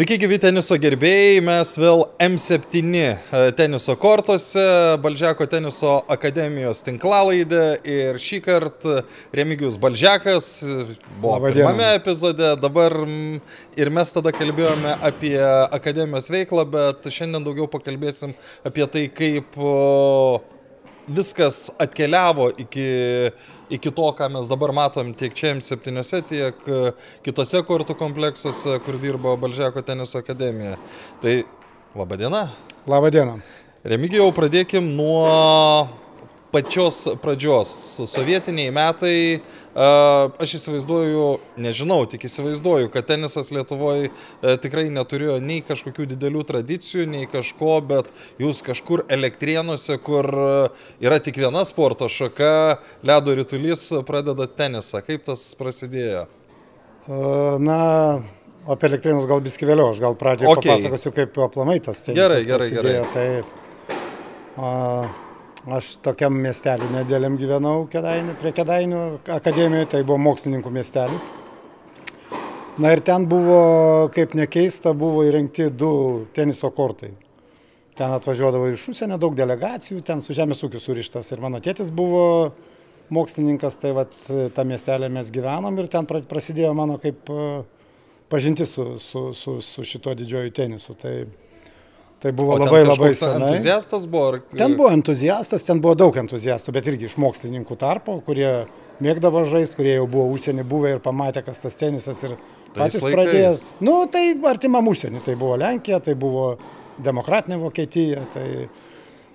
Sveiki, gyvi teniso gerbėjai, mes vėl M7 e, teniso kortose, Balžiako teniso akademijos tinklalaidė ir šį kartą Remigijus Balžiakas buvo Labą pirmame dieną. epizode, dabar ir mes tada kalbėjome apie akademijos veiklą, bet šiandien daugiau pakalbėsim apie tai, kaip viskas atkeliavo iki iki to, ką mes dabar matom tiek čia M7, tiek e, kitose kortų kompleksuose, kur dirbo Balžiako teniso akademija. Tai laba diena. Labą dieną. Remigijau, pradėkim nuo pačios pradžios. Sovietiniai metai, aš įsivaizduoju, nežinau, tik įsivaizduoju, kad tenisas Lietuvoje tikrai neturėjo nei kažkokių didelių tradicijų, nei kažko, bet jūs kažkur elektrienuose, kur yra tik viena sporto šaka, ledo rytulys, pradeda tenisą. Kaip tas prasidėjo? Na, apie elektrėnus gal biski vėliau, aš gal pradžioje okay. papasakosiu, kaip aplamai tas tenisas. Gerai, gerai, prasidėjo. gerai. Tai, a, Aš tokiam miestelį nedėliam gyvenau kedainių, prie Kedainių akademijoje, tai buvo mokslininkų miestelis. Na ir ten buvo, kaip nekeista, buvo įrengti du teniso kortai. Ten atvažiuodavo iš užsienio daug delegacijų, ten su žemės ūkiu surištas. Ir mano tėtis buvo mokslininkas, tai vat tą miestelį mes gyvenom ir ten prasidėjo mano kaip pažinti su, su, su, su šito didžioju tenisu. Tai Tai buvo labai labai senai. Entuziastas buvo? Ar... Ten buvo entuziastas, ten buvo daug entuziastų, bet irgi iš mokslininkų tarpo, kurie mėgdavo žaisti, kurie jau buvo užsienį buvę ir pamatė, kas tas tenisas ir patys pradėjęs. Nu, tai artimam užsienį, tai buvo Lenkija, tai buvo demokratinė Vokietija, tai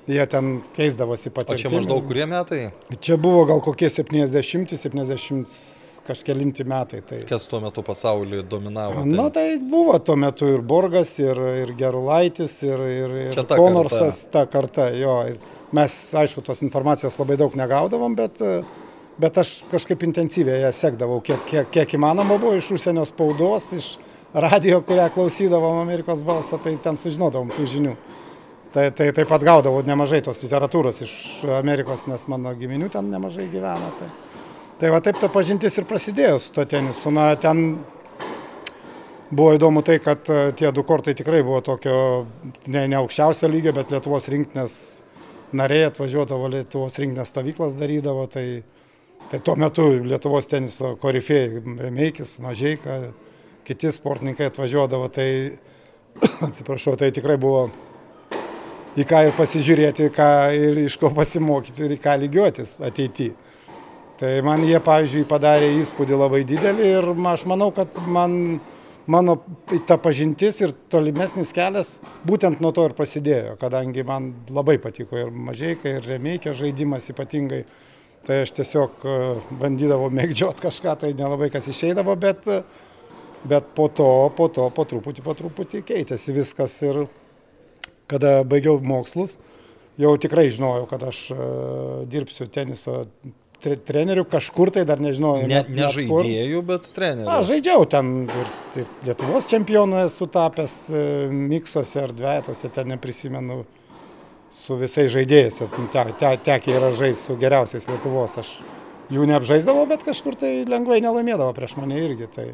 jie ten keisdavosi patirtimi. O čia maždaug kurie metai? Čia buvo gal kokie 70-70 kažkelinti metai. Tai... Kas tuo metu pasaulį dominavo? Tai... Na tai buvo tuo metu ir Borgas, ir, ir Gerulaitis, ir, ir, ir ta Konorsas, karta. ta karta. Jo. Mes, aišku, tos informacijos labai daug negaudavom, bet, bet aš kažkaip intensyviai ją sekdavau, kiek, kiek, kiek įmanoma buvo iš užsienio spaudos, iš radio, kurią klausydavom Amerikos balsą, tai ten sužinodavom tų žinių. Tai, tai taip pat gaudavau nemažai tos literatūros iš Amerikos, nes mano giminių ten nemažai gyvena. Tai. Tai va taip ta pažintis ir prasidėjo su to tenisu. Na, ten buvo įdomu tai, kad e, tie du kortai tikrai buvo tokio ne, ne aukščiausio lygio, bet Lietuvos rinktinės nariai atvažiuodavo, Lietuvos rinktinės stovyklas darydavo. Tai, tai tuo metu Lietuvos teniso korifėjai, Remeikis, Mažieika, kiti sportininkai atvažiuodavo. Tai, atsiprašau, tai tikrai buvo į ką ir pasižiūrėti, ką ir iš ko pasimokyti ir į ką lygiuotis ateityje. Tai man jie, pavyzdžiui, padarė įspūdį labai didelį ir aš manau, kad man, mano ta pažintis ir tolimesnis kelias būtent nuo to ir prasidėjo, kadangi man labai patiko ir mažieika, ir remeikio žaidimas ypatingai. Tai aš tiesiog e, bandydavau mėgdžiot kažką, tai nelabai kas išeidavo, bet, bet po to, po to, po truputį, po truputį keitėsi viskas ir kada baigiau mokslus, jau tikrai žinojau, kad aš uh, dirbsiu teniso tre, trenerių kažkur tai dar nežinau. Ne, ne žaidėjų, bet trenerių. Na, žaidžiau ten ir tai Lietuvos čempionu esu tapęs e, miksuose ar dvietuose, ten neprisimenu su visais žaidėjais. Te, te, tekia yra žaisti su geriausiais Lietuvos. Aš jų neapžaisdavau, bet kažkur tai lengvai nelaimėdavo prieš mane irgi. Tai,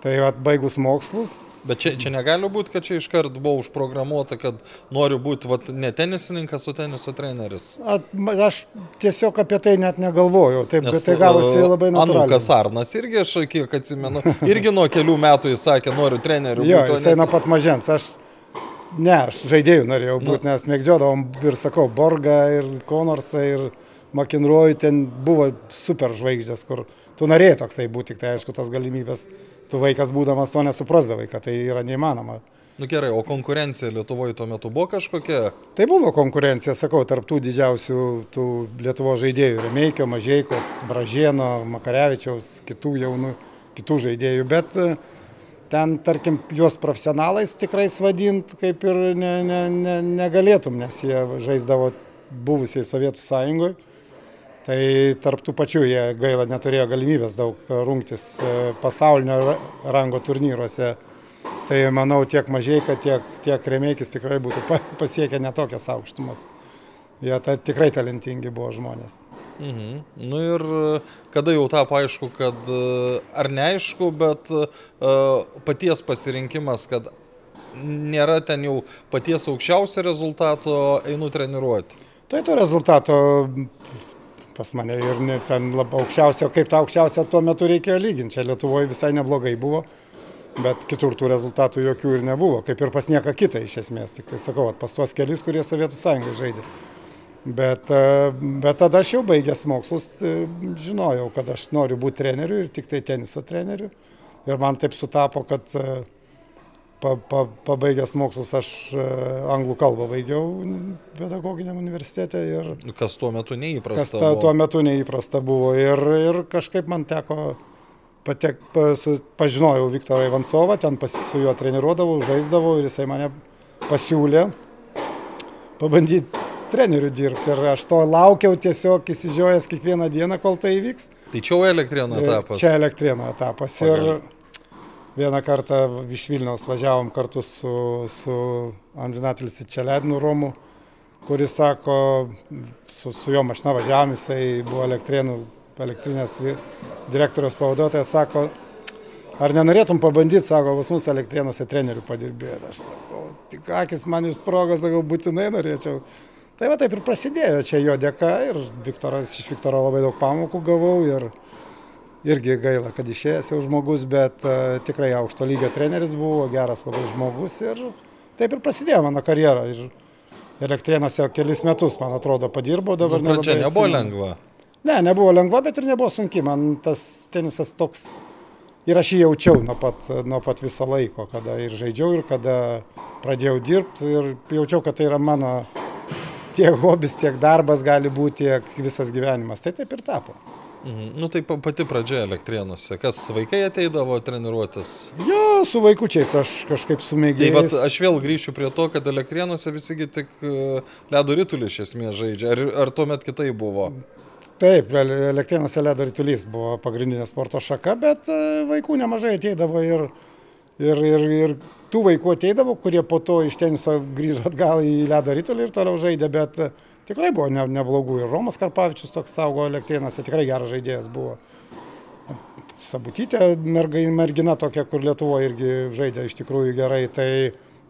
Tai atbaigus mokslus. Bet čia, čia negali būti, kad čia iškart buvo užprogramuota, kad noriu būti vat, ne tenisininkas, o teniso treneris. A, aš tiesiog apie tai net negalvojau. Taip, Nes, tai gavosi e, labai natūraliai. Anukas Arnas irgi, aš kiek atsimenu, irgi nuo kelių metų jis sakė, noriu treneriu. jo, būti, jisai ne... nuo pat mažens. Aš, ne, aš žaidėjų norėjau būti, nu. nes mėgdžiodavom ir sakau, Borgą, ir Konorsą, ir McInroy, ten buvo super žvaigždės, kur tu norėjai toksai būti, tik tai aišku, tos galimybės tu vaikas būdamas to nesuprasdavai, kad tai yra neįmanoma. Nu, gerai, o konkurencija Lietuvoje tuo metu buvo kažkokia? Tai buvo konkurencija, sakau, tarptų didžiausių tų Lietuvo žaidėjų - Remeikio, Mažieikos, Bražieno, Makarevičiaus, kitų jaunų, kitų žaidėjų, bet e, ten, tarkim, juos profesionalais tikrai vadint kaip ir ne, ne, ne, negalėtum, nes jie žaisdavo buvusiai Sovietų sąjungoje Tai tarptų pačių jie gaila neturėjo galimybės daug rungtis e, pasaulinio rango turnyruose. Tai manau tiek mažai, kad tiek, tiek remeikis tikrai būtų pasiekę netokias aukštumas. Jie ta, tikrai talentingi buvo žmonės. Mhm. Nu ir kada jau tapo aišku, kad ar neaišku, bet uh, paties pasirinkimas, kad nėra ten jau paties aukščiausio rezultato, einu treniruoti. Tai to rezultato pas mane ir ne, ten aukščiausio, kaip tą aukščiausią tuo metu reikėjo lyginti. Čia Lietuvoje visai neblogai buvo bet kitur tų rezultatų jokių ir nebuvo, kaip ir pas nieką kitą iš esmės, tik tai sakau, pas tuos kelis, kurie Sovietų sąjungai žaidė. Bet, e, bet tada aš jau baigęs mokslus, e, žinojau, kad aš noriu būti treneriu ir tik tai teniso treneriu. Ir man taip sutapo, kad e, pa, pa, pabaigęs mokslus aš anglų kalbą baigiau pedagoginiam universitete. Ir, kas tuo metu neįprasta. Kas ta, tuo metu neįprasta buvo. Ir, ir kažkaip man teko patek, pas, pažinojau Viktorą Ivansovą, ten pas, su juo treniruodavau, žaisdavau ir jisai mane pasiūlė pabandyti treneriu dirbti ir aš to laukiau tiesiog įsižiojęs kiekvieną dieną, kol tai įvyks. Tai čia jau elektrieno etapas. Čia elektrieno etapas. Pagal. Ir vieną kartą iš Vilniaus važiavom kartu su, su Amžinatelis Čeledinu Romu, kuris sako, su, su jo mašina važiavom, jisai buvo elektrienų elektrinės direktoriaus pavaduotojas, sako, ar nenorėtum pabandyti, sako, pas mus elektrienose trenerių padirbėti. Aš sakau, tik akis man iš progos, sakau, būtinai norėčiau. Tai va taip ir prasidėjo čia jo dėka ir Viktoras, iš Viktoro labai daug pamokų gavau ir irgi gaila, kad išėjęs jau žmogus, bet uh, tikrai aukšto lygio treneris buvo, geras labai žmogus ir taip ir prasidėjo mano karjera. Ir Elektrėnuose kelis metus, man atrodo, padirbo dabar. Nu, pradžia nebuvo lengva. Ne, nebuvo lengva, bet ir nebuvo sunki. Man tas tenisas toks ir aš jį jaučiau nuo pat, nuo pat viso laiko, kada ir žaidžiau, ir kada pradėjau dirbti ir jaučiau, kad tai yra mano tiek hobis, tiek darbas gali būti, tiek visas gyvenimas. Tai taip ir tapo. Mhm. Nu tai pati pradžia elektrienuose. Kas vaikai ateidavo treniruotis? Jo, su vaikučiais aš kažkaip sumėgėjau. Tai aš vėl grįšiu prie to, kad elektrienuose visigi tik e, ledo rytulį iš esmės žaidžia. Ar, ar tuomet kitai buvo? Taip, elektrėnuose ledo rytulys buvo pagrindinė sporto šaka, bet e, vaikų nemažai ateidavo ir, ir, ir, ir tų vaikų ateidavo, kurie po to iš teniso grįžo atgal į ledo rytulį ir toliau žaidė, bet e, tikrai buvo ne, neblogų. Ir Romas Karpavičius toks saugo elektrėnuose, tikrai geras žaidėjas buvo. Sabutytė mergina, mergina tokia, kur Lietuvoje irgi žaidė iš tikrųjų gerai. Tai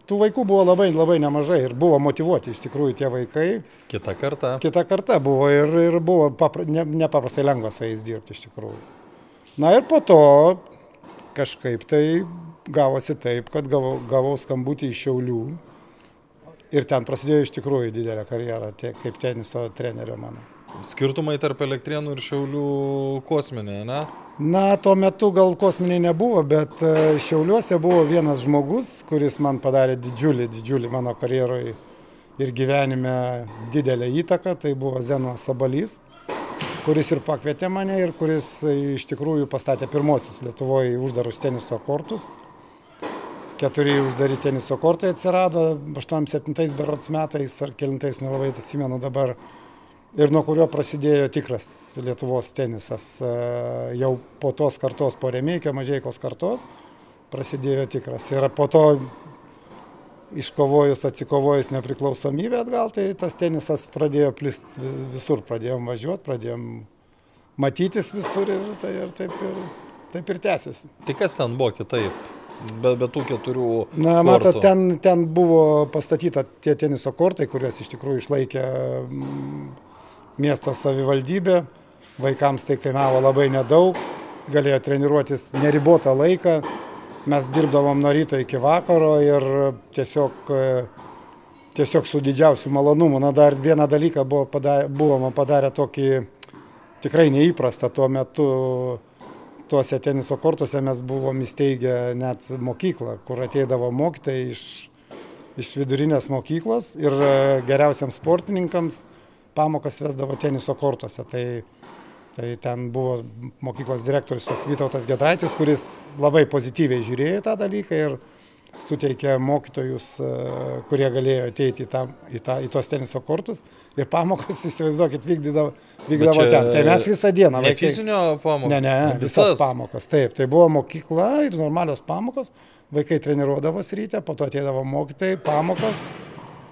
tų vaikų buvo labai, labai nemažai ir buvo motivuoti iš tikrųjų tie vaikai. Kita karta. Kita karta buvo ir, ir buvo papra, ne, nepaprastai lengva su jais dirbti iš tikrųjų. Na ir po to kažkaip tai gavosi taip, kad gavau, gavau skambutį iš Šiaulių ir ten prasidėjo iš tikrųjų didelė karjera tiek kaip teniso trenerio mano. Skirtumai tarp elektrienų ir Šiaulių kosminė, ne? Na, tuo metu gal kosminiai nebuvo, bet e, Šiauliuose buvo vienas žmogus, kuris man padarė didžiulį, didžiulį mano karjeroje ir gyvenime didelę įtaką. Tai buvo Zenas Sabalys, kuris ir pakvietė mane ir kuris iš tikrųjų pastatė pirmosius Lietuvoje uždarus teniso kortus. Keturi uždari teniso kortai atsirado 87 berots metais ar kelintais, nelabai atsimenu dabar ir nuo kurio prasidėjo tikras Lietuvos tenisas. E, jau po tos kartos, po Remeikio Mažeikos kartos, prasidėjo tikras. Ir po to iškovojus, atsikovojus nepriklausomybę atgal, tai tas tenisas pradėjo plist visur, pradėjom važiuoti, pradėjom matytis visur ir, tai, ir taip ir, taip ir tęsiasi. Tai kas ten buvo kitaip? Be, be tų keturių. Na, matot, ten, ten buvo pastatyta tie teniso kortai, kuriuos iš tikrųjų išlaikė miesto savivaldybė, vaikams tai kainavo labai nedaug, galėjo treniruotis neribotą laiką, mes dirbdavom nuo ryto iki vakaro ir tiesiog, tiesiog su didžiausiu malonumu. Na dar vieną dalyką buvo padarę, buvome padarę tokį tikrai neįprastą tuo metu. Tuose teniso kortuose mes buvom įsteigę net mokyklą, kur ateidavo mokytojai iš, iš vidurinės mokyklos ir geriausiams sportininkams pamokas vesdavo teniso kortuose. Tai, tai ten buvo mokyklos direktorius toks Vytautas Gedraitis, kuris labai pozityviai žiūrėjo tą dalyką ir suteikė mokytojus, e, kurie galėjo ateiti į, tą, į, tą, į tuos teniso kortus ir pamokas, įsivaizduokit, vykdydavo, vykdavo ten. Tai mes visą dieną. Ne vaikai, fizinio pamokas. Ne, ne, visas pamokas. Taip, tai buvo mokykla ir normalios pamokos. Vaikai treniruodavosi ryte, po to ateidavo mokytojai, pamokas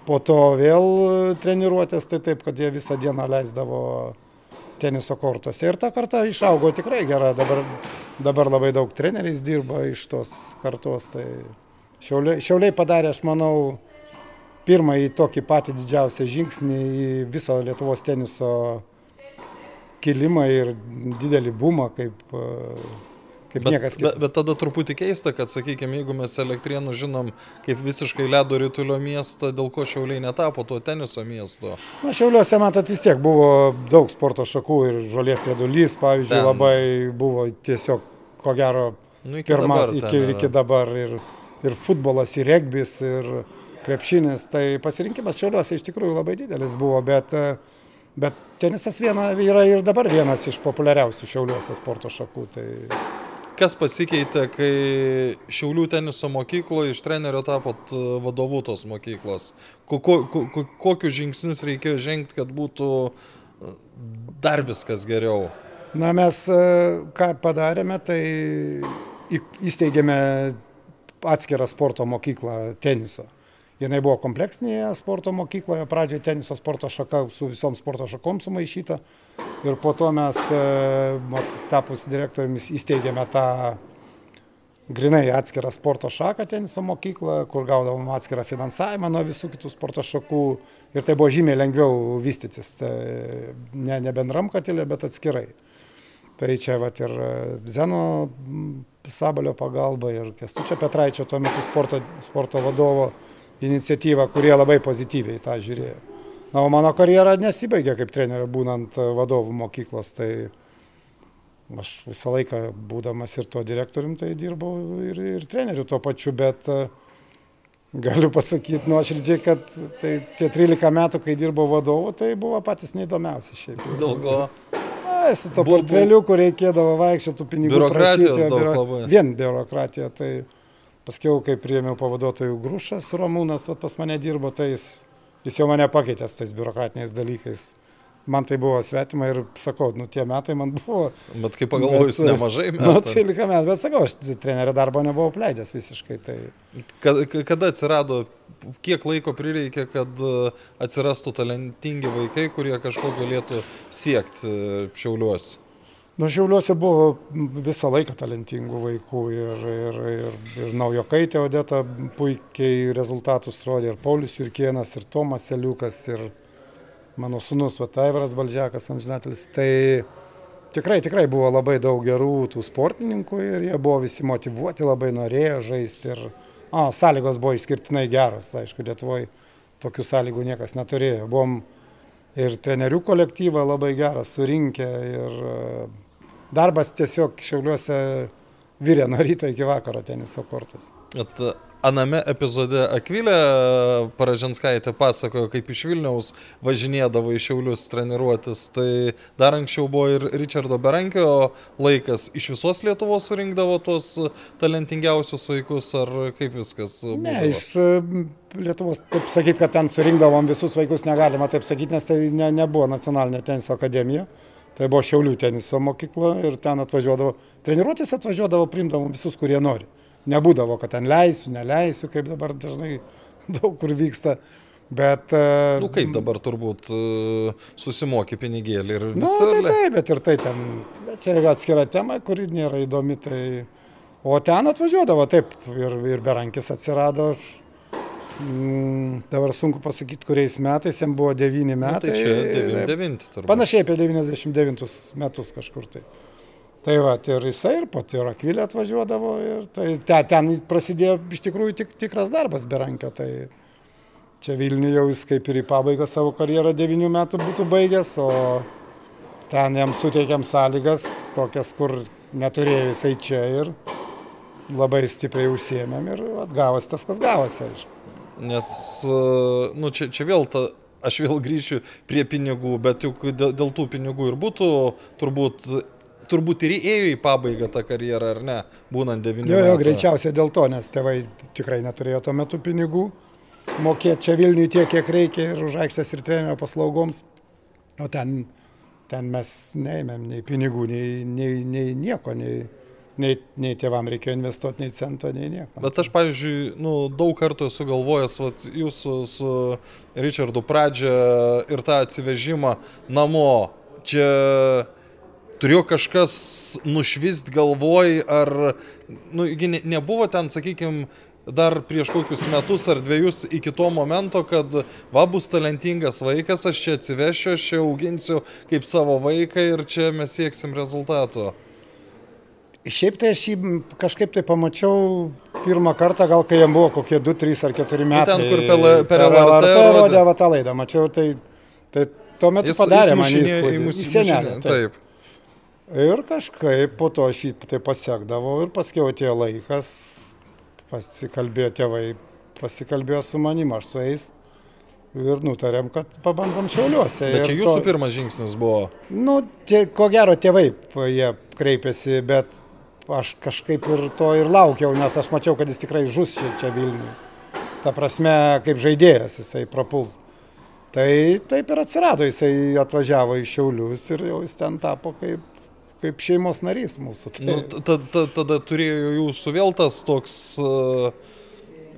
po to vėl treniruotės, tai taip, kad jie visą dieną leisdavo teniso kortuose. Ir ta karta išaugo tikrai gera, dabar, dabar labai daug treneriais dirba iš tos kartos. Tai šiauliai, šiauliai padarė, aš manau, pirmąjį tokį patį didžiausią žingsnį į viso Lietuvos teniso kilimą ir didelį bumą, kaip kaip bet, niekas kitas. Bet, bet tada truputį keista, kad, sakykime, jeigu mes elektrienų žinom kaip visiškai ledo rytulio miestą, dėl ko šiauliai netapo tuo teniso miesto. Na, šiauliuose, matot, vis tiek buvo daug sporto šakų ir žolės rėdulys, pavyzdžiui, Ten. labai buvo tiesiog, ko gero, nu, iki pirmas dabar iki, iki dabar. Ir, ir futbolas, ir regbis, ir krepšinis. Tai pasirinkimas šiauliuose iš tikrųjų labai didelis buvo, bet Bet tenisas viena, yra ir dabar vienas iš populiariausių šiauliuose sporto šakų. Tai Kas pasikeitė, kai Šiaulių teniso mokykloje iš trenerio tapot e, vadovu tos mokyklos? Ko, ko, ko, kokius žingsnius reikėjo žengti, kad būtų e, dar viskas geriau? Na, mes e, ką padarėme, tai įsteigėme atskirą sporto mokyklą teniso. Jinai buvo kompleksinėje sporto mokykloje, pradžioje teniso sporto šaka su visom sporto šakom sumaišyta. Ir po to mes, e, tapus direktoriumis, įsteigėme tą grinai atskirą sporto šaką teniso mokyklą, kur gaudavom atskirą finansavimą nuo visų kitų sporto šakų. Ir tai buvo žymiai lengviau vystytis, tai ne, ne bendram katilė, bet atskirai. Tai čia vat ir Zeno Sabalio pagalba ir Kestučio Petraičio tuo metu sporto, sporto vadovo iniciatyvą, kurie labai pozityviai tą žiūrėjo. Na, o mano karjera nesibaigė kaip trenerio būnant vadovų mokyklos, tai aš visą laiką būdamas ir to direktorium, tai dirbau ir, ir treneriu tuo pačiu, bet e, galiu pasakyti nuoširdžiai, kad tai tie 13 metų, kai dirbau vadovu, tai buvo patys neįdomiausi šiaip. Dėl Na, su to portfeliu, kur reikėdavo vaikščioti pinigų. Biurokratijos prašyti, daug biuro... labai. Vien biurokratija. Tai Paskiau, kai priėmiau pavaduotojų grušas, Romūnas vat, pas mane dirbo, tai jis, jis jau mane pakeitė su tais biurokratiniais dalykais. Man tai buvo svetima ir sakau, nu tie metai man buvo. Bet kaip pagalvojus, bet, nemažai metų. Nu, 13 metų, bet sakau, aš trenerio darbo nebuvau pleidęs visiškai. Tai... Kada, kada atsirado, kiek laiko prireikė, kad e, atsirastų talentingi vaikai, kurie kažko galėtų siekti e, šiauliuosi? Nu, Šiauliuose buvo visą laiką talentingų vaikų ir, ir, ir, ir naujokaitė Odeta puikiai rezultatus rodė, ir Paulius Jurkienas, ir Tomas Eliukas, ir mano sunus Vataivaras Baldžiakas amžinatelis. Tai tikrai, tikrai buvo labai daug gerų tų sportininkų ir jie buvo visi motivuoti, labai norėjo žaisti. Ir, a, sąlygos buvo išskirtinai geros, aišku, Lietuvoje tokių sąlygų niekas neturėjo. Buvom ir trenerių kolektyvą labai gerą surinkę ir darbas tiesiog šiauliuose virė nuo ryto iki vakaro teniso kortas. At, aname epizode Akvilė Paražanskaitė pasakojo, kaip iš Vilniaus važinėdavo į Šiaulius treniruotis. Tai dar anksčiau buvo ir Richardo Berankio laikas. Iš visos Lietuvos surinkdavo tos talentingiausius vaikus, ar kaip viskas? Būdavo? Ne, iš Lietuvos, taip sakyti, kad ten surinkdavom visus vaikus negalima taip sakyti, nes tai ne, nebuvo nacionalinė teniso akademija. Tai buvo Šiaulių teniso mokykla ir ten atvažiuodavo, treniruotis atvažiuodavo, priimdavo visus, kurie nori. Nebūdavo, kad ten leisiu, neleisiu, kaip dabar dažnai daug kur vyksta. Bet... Na e, nu, kaip dabar turbūt e, susimoki pinigėlį ir visą. Na, tai taip, bet ir tai ten, bet čia atskira tema, kuri nėra įdomi. Tai... O ten atvažiuodavo taip ir, ir Berankis atsirado. Mm, dabar sunku pasakyti, kuriais metais, jam buvo 9 metai. Nu, tai čia 99 turbūt. Panašiai apie 99 metus kažkur tai. Tai va, ir jisai ir po to ir Akvilė atvažiuodavo ir tai ten, ten prasidėjo iš tikrųjų tik, tikras darbas Berankio. Tai čia Vilniuje jau jis kaip ir į pabaigą savo karjerą 9 metų būtų baigęs, o ten jam suteikėm sąlygas tokias, kur neturėjo jisai čia ir labai stipriai užsiemėm ir gavosi tas, kas gavosi, aišku. Nes, nu, čia, čia vėl ta, aš vėl grįšiu prie pinigų, bet juk dėl tų pinigų ir būtų turbūt turbūt ir ėjo į pabaigą tą karjerą, ar ne, būnant 9 metų. Jo, jo, greičiausiai dėl to, nes tėvai tikrai neturėjo tuo metu pinigų mokėti čia Vilniui tiek, kiek reikia ir už aikštės ir trenerio paslaugoms. O ten, ten mes neėmėm nei pinigų, nei, nei, nei nieko, nei, nei, nei tėvam reikėjo investuoti, nei cento, nei nieko. Bet aš, pavyzdžiui, nu, daug kartų esu galvojęs, vat, jūsų su Richardu pradžią ir tą atsivežimą namo. Čia turėjo kažkas nušvist galvoj, ar, nu, ne, nebuvo ten, sakykime, dar prieš kokius metus ar dviejus iki to momento, kad va bus talentingas vaikas, aš čia atsivešiu, aš čia auginsiu kaip savo vaiką ir čia mes sieksim rezultato. Šiaip tai aš jį kažkaip tai pamačiau pirmą kartą, gal kai jam buvo kokie 2, 3 ar 4 nu, metai. Ten, kur per, per LRT rodė va tą laidą, mačiau, tai, tai tuo metu jis, padarė man įspūdį. Į mūsų senelę. Taip. taip. Ir kažkaip po to aš jį tai pasiekdavau ir paskui atėjo laikas, pasikalbėjo tėvai, pasikalbėjo su manim, aš su jais. Ir nutarėm, kad pabandom šiauliuose. Bet čia jūsų to, pirmas žingsnis buvo? Nu, tie, ko gero tėvai jie kreipėsi, bet aš kažkaip ir to ir laukiau, nes aš mačiau, kad jis tikrai žus čia, čia Vilniuje. Ta prasme, kaip žaidėjas jisai prapuls. Tai taip ir atsirado, jisai atvažiavo į Šiaulius ir jau jis ten tapo kaip, kaip šeimos narys mūsų. Tai... Nu, tada, tada turėjo jūsų vėl tas toks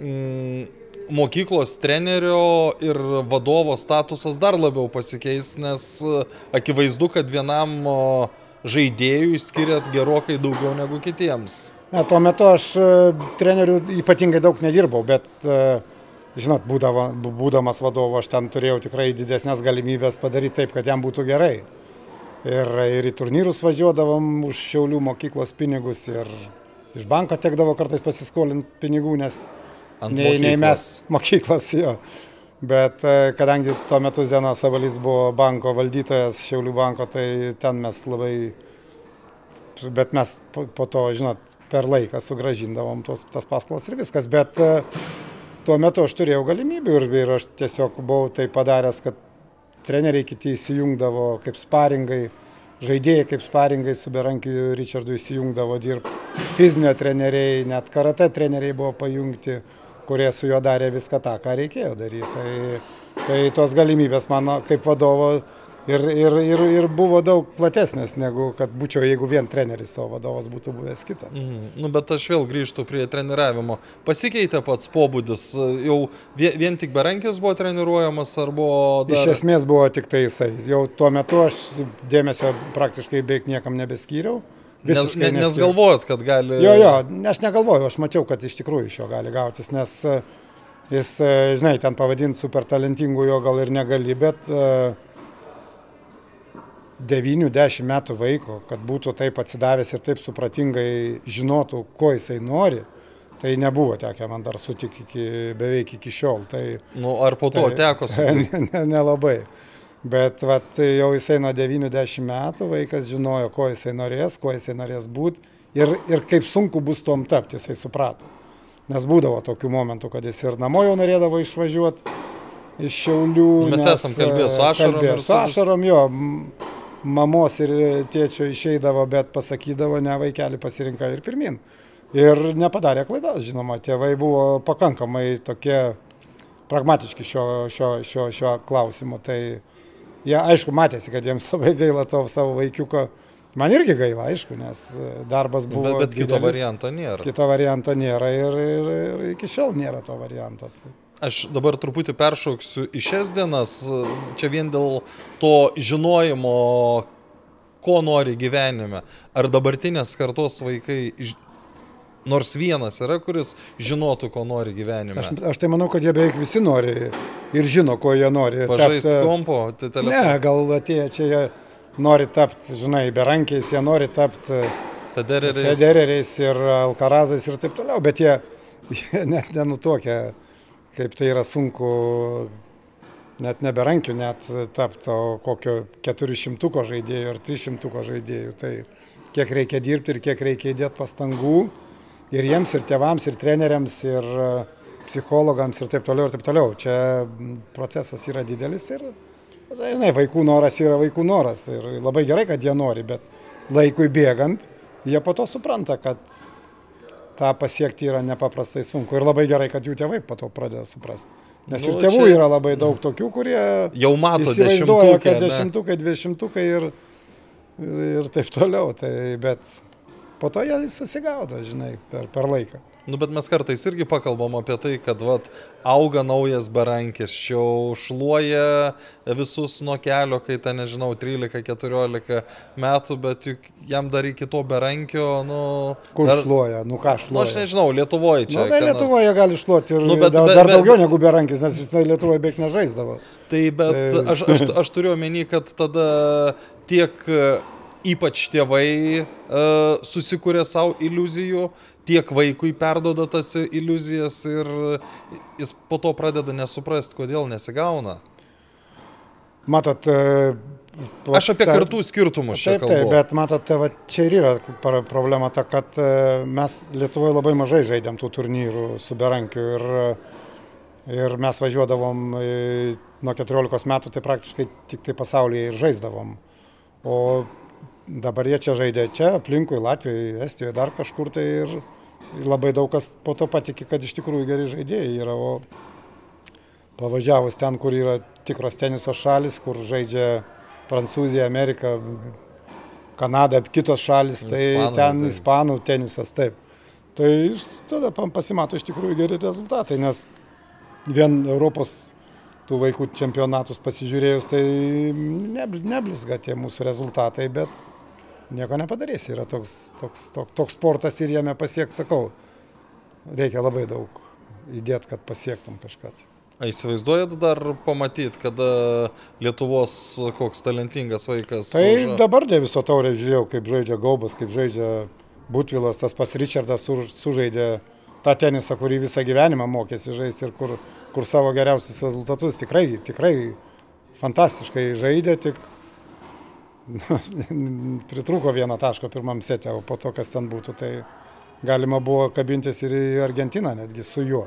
mm, mokyklos trenerio ir vadovo statusas dar labiau pasikeis, nes akivaizdu, kad vienam uh, žaidėjų skiriat gerokai daugiau negu kitiems. Ne, tuo metu aš e, trenerių ypatingai daug nedirbau, bet, e, žinot, būdava, būdamas vadovu, aš ten turėjau tikrai didesnės galimybės padaryti taip, kad jam būtų gerai. Ir, ir į turnyrus važiuodavom už Šiaulių mokyklos pinigus ir iš banko tekdavo kartais pasiskolinti pinigų, nes Ant nei, nei mes mokyklos jo. Bet e, kadangi tuo metu Zenas Savalys buvo banko valdytojas Šiaulių banko, tai ten mes labai, bet mes po, po to, žinot, per laiką sugražindavom tos, tas paskolas ir viskas. Bet e, tuo metu aš turėjau galimybių ir, ir aš tiesiog buvau tai padaręs, kad treneriai kiti įsijungdavo kaip sparingai, žaidėjai kaip sparingai su Berankiu Richardu įsijungdavo dirbti, fizinio treneriai, net karate treneriai buvo pajungti kurie su juo darė viską tą, ką reikėjo daryti. Tai, tai tos galimybės mano kaip vadovo ir, ir, ir, ir buvo daug platesnės negu kad būčiau, jeigu vien treneris savo vadovas būtų buvęs kitas. Mm, nu, bet aš vėl grįžtu prie treniravimo. Pasikeitė pats pobūdis, jau vien, vien tik berankis buvo treniruojamas ar buvo... Dar... Iš esmės buvo tik tai jisai. Jau tuo metu aš dėmesio praktiškai beveik niekam nebeskyriau. Nes, ne, nes galvojot, kad gali. Jo, jo, aš negalvoju, aš mačiau, kad iš tikrųjų iš jo gali gautis, nes e, jis, e, žinai, ten pavadinti super talentingu jo gal ir negali, bet 90 metų vaiko, kad būtų taip atsidavęs ir taip supratingai žinotų, ko jisai nori, tai nebuvo tekę man dar sutikti iki, beveik iki šiol. Tai, nu, ar po to tai, teko sutikti? Nelabai. Ne, ne Bet vat, jau jisai nuo 90 metų vaikas žinojo, ko jisai norės, ko jisai norės būti ir, ir kaip sunku bus tom tapti, jisai suprato. Nes būdavo tokių momentų, kad jis ir namo jau norėdavo išvažiuoti iš Šiaulių. Nu, mes esam kalbėję su ašarom. Kalbėjo su ašarom, jo. Mamos ir tėčio išeidavo, bet pasakydavo, ne vaikelį pasirinka ir pirmin. Ir nepadarė klaidos, žinoma, tėvai buvo pakankamai tokie pragmatiški šio, šio, šio, šio klausimu. Tai, jie aišku matėsi, kad jiems labai gaila to savo vaikiuko. Man irgi gaila, aišku, nes e, darbas buvo. Bet, bet didelis, kito varianto nėra. Kito varianto nėra ir, ir, ir iki šiol nėra to varianto. Tai. Aš dabar truputį peršauksiu į šias dienas, čia vien dėl to žinojimo, ko nori gyvenime. Ar dabartinės kartos vaikai Nors vienas yra, kuris žinotų, ko nori gyvenime. Aš, aš tai manau, kad jie beveik visi nori ir žino, ko jie nori. Pažaisti tapt, kompo, tai telefoną. Ne, gal atėję čia jie nori tapti, žinai, berankiais, jie nori tapti Federeriais. Federeriais ir Alkarazais ir taip toliau, bet jie, jie net nenutokia, kaip tai yra sunku net neberankių net tapti, o kokio 400 žaidėjų ar 300 žaidėjų. Tai kiek reikia dirbti ir kiek reikia įdėti pastangų ir jiems, ir tėvams, ir treneriams, ir e, psichologams ir taip toliau, ir taip toliau. Čia procesas yra didelis ir, žinai, vaikų noras yra vaikų noras. Ir labai gerai, kad jie nori, bet laikui bėgant, jie po to supranta, kad tą pasiekti yra nepaprastai sunku. Ir labai gerai, kad jų tėvai po to pradeda suprasti. Nes nu, ir tėvų čia... yra labai daug tokių, kurie jau mato dešimtukai, kad dešimtukai, dvidešimtukai ir, ir, ir taip toliau. Tai, bet po to jie susigaudo, žinai, per, per laiką. Nu, bet mes kartais irgi pakalbam apie tai, kad vat, auga naujas barankis, šiau šluoja visus nuo kelio, kai ten, nežinau, 13-14 metų, bet juk jam dar iki to barankio, nu... Kur dar... šluoja, nu ką šluoja? Nu, aš nežinau, Lietuvoje čia. Nu, tai Lietuvoje nors... gali šluoti ir nu, bet, dar, bet, dar daugiau bet... negu barankis, nes jis Lietuvoje beveik nežaisdavo. Tai bet tai... Aš, aš, aš turiu omeny, kad tada tiek ypač tėvai uh, susikūrė savo iliuzijų, tiek vaikui perdoda tas iliuzijas ir jis po to pradeda nesuprasti, kodėl nesigauna. Matot, uh, Aš apie kartų skirtumus čia kalbu. Taip, taip, bet matote, va, čia ir yra problema ta, kad mes Lietuvoje labai mažai žaidėm tų turnyrų su Berankiu ir, ir mes važiuodavom nuo 14 metų, tai praktiškai tik tai pasaulyje ir žaisdavom. O dabar jie čia žaidė čia, aplinkui Latvijoje, Estijoje, dar kažkur tai ir, ir labai daug kas po to patikė, kad iš tikrųjų geri žaidėjai yra, o pavažiavus ten, kur yra tikros teniso šalis, kur žaidžia Prancūzija, Amerika, Kanada, kitos šalis, tai ispanų, ten tai. ispanų tenisas, taip. Tai tada pasimato iš tikrųjų geri rezultatai, nes vien Europos tų vaikų čempionatus pasižiūrėjus, tai neblizga tie mūsų rezultatai, bet nieko nepadarysi. Yra toks, toks, toks, toks sportas ir jame pasiekti, sakau, reikia labai daug įdėti, kad pasiektum kažką. A įsivaizduojat dar pamatyti, kada Lietuvos koks talentingas vaikas? Tai už... dabar Deviso taurė žiūrėjau, kaip žaidžia Gaubas, kaip žaidžia Butvilas, tas pas Richardas sužaidė tą tenisą, kurį visą gyvenimą mokėsi žaisti ir kur, kur savo geriausius rezultatus tikrai, tikrai fantastiškai žaidė, tik pritrūko vieno taško pirmam setė, o po to, kas ten būtų, tai galima buvo kabintis ir į Argentiną netgi su juo.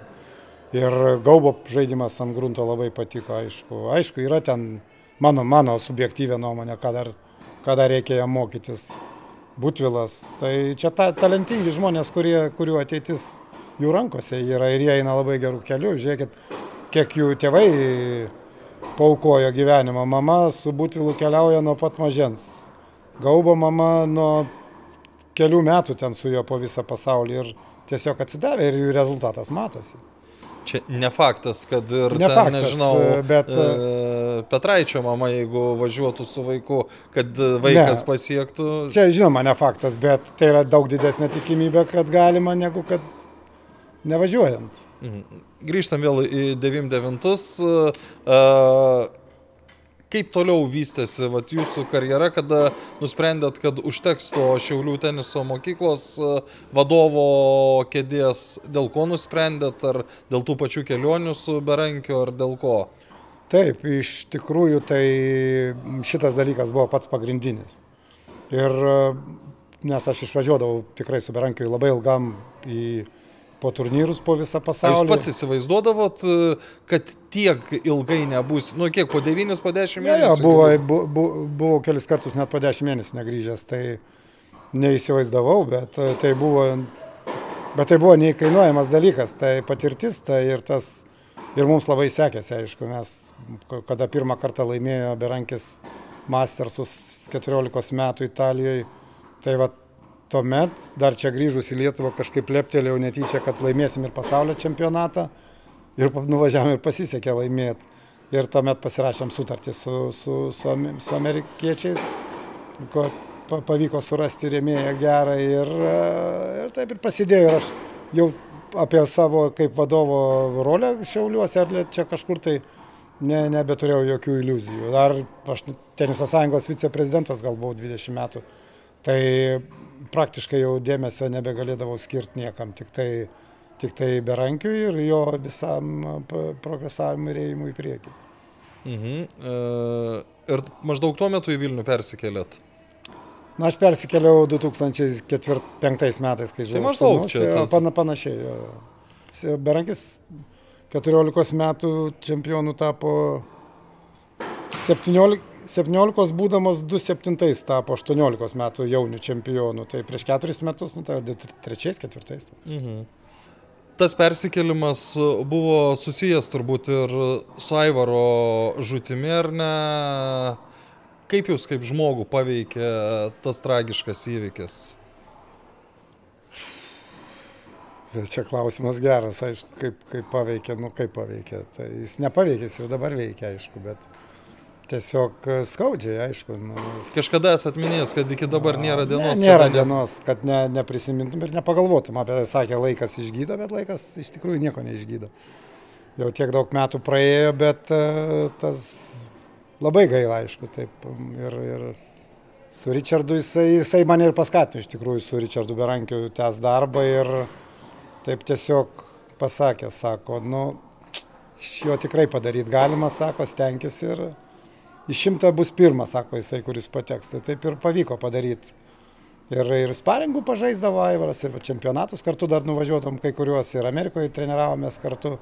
Ir Gaubo žaidimas ant grunto labai patiko, aišku. Aišku, yra ten mano, mano subjektyvė nuomonė, ką dar, ką dar reikia jam mokytis. Butvilas. Tai čia ta, talentingi žmonės, kurie, kurių ateitis jų rankose yra ir jie eina labai gerų kelių. Žiūrėkit, kiek jų tėvai paukojo gyvenimą. Mama su Butvilu keliauja nuo pat mažens. Gaubo mama nuo kelių metų ten su juo po visą pasaulį ir tiesiog atsidavė ir jų rezultatas matosi. Čia ne faktas, kad ir ne ten, faktas, nežinau, bet e, Petraičio mama, jeigu važiuotų su vaiku, kad vaikas ne, pasiektų. Čia žinoma ne faktas, bet tai yra daug didesnė tikimybė, kad galima, negu kad nevažiuojant. Mhm. Grįžtam vėl į 99. Uh, kaip toliau vystėsi vat, jūsų karjera, kada nusprendėt, kad užteks to Šiaulių teniso mokyklos vadovo kėdės, dėl ko nusprendėt, ar dėl tų pačių kelionių su Berankiu, ar dėl ko? Taip, iš tikrųjų tai šitas dalykas buvo pats pagrindinis. Ir nes aš išvažiuodavau tikrai su Berankiu labai ilgam į po turnyrus po visą pasaulį. Jūs pats įsivaizduodavot, kad tiek ilgai nebus, nu kiek, po 9, po 10 mėnesių? Ja, buvo, buvo, buvo kelis kartus net po 10 mėnesių negrįžęs, tai neįsivaizdavau, bet tai buvo, bet tai buvo neįkainuojamas dalykas, tai patirtis, tai ir tas, ir mums labai sekėsi, aišku, mes, kada pirmą kartą laimėjo Berankis Mastersus 14 metų Italijoje, tai va tuomet, dar čia grįžus į Lietuvą, kažkaip leptelėjau netyčia, kad laimėsim ir pasaulio čempionatą ir nuvažiavom ir pasisekė laimėti. Ir tuomet pasirašėm sutartį su, su, su, su amerikiečiais, ko pavyko surasti rėmėją gerą ir, ir taip ir prasidėjo. Ir aš jau apie savo kaip vadovo rolę Šiauliuose ar čia kažkur tai ne, nebeturėjau jokių iliuzijų. Dar aš Teniso sąjungos viceprezidentas gal buvau 20 metų. Tai praktiškai jau dėmesio nebegalėdavau skirti niekam, tik tai, tik tai berankiui ir jo visam progresavimui ir ėjimui į priekį. Mhm. E, ir maždaug tuo metu į Vilnių persikėlėt? Na, aš persikėliau 2005 metais, kai žinau. Tai maždaug čia. Tai... Pana, panašiai. Jo. Berankis 14 metų čempionų tapo 17, 17 būdamas 27 tapo 18 metų jaunių čempionų, tai prieš 4 metus, nu tai 3-4. Mhm. Tas persikėlimas buvo susijęs turbūt ir su Aivaro žūtimi, ar ne? Kaip jūs kaip žmogų paveikė tas tragiškas įvykis? Čia klausimas geras, aišku, kaip, kaip paveikė, nu kaip paveikė. Tai jis nepaveikė, jis ir dabar veikia, aišku, bet tiesiog skaudžiai, aišku. Nu. Kažkada esat minėjęs, kad iki dabar nėra dienos. Ne, nėra dienos, kad ne, neprisimintum ir nepagaluotum apie tai, sakė, laikas išgydo, bet laikas iš tikrųjų nieko neišgydo. Jau tiek daug metų praėjo, bet uh, tas labai gaila, aišku, taip. Ir, ir su Richardu jisai, jisai mane ir paskatino iš tikrųjų su Richardu Berankiu tęs darbą ir taip tiesiog pasakė, sako, nu, jo tikrai padaryti galima, sako, stenkis ir iš šimto bus pirmas, sako jisai, kuris pateks. Tai taip ir pavyko padaryti. Ir, ir sparingų pažaisdavo Aivaras, ir čempionatus kartu dar nuvažiuodavom, kai kuriuos ir Amerikoje treniravomės kartu,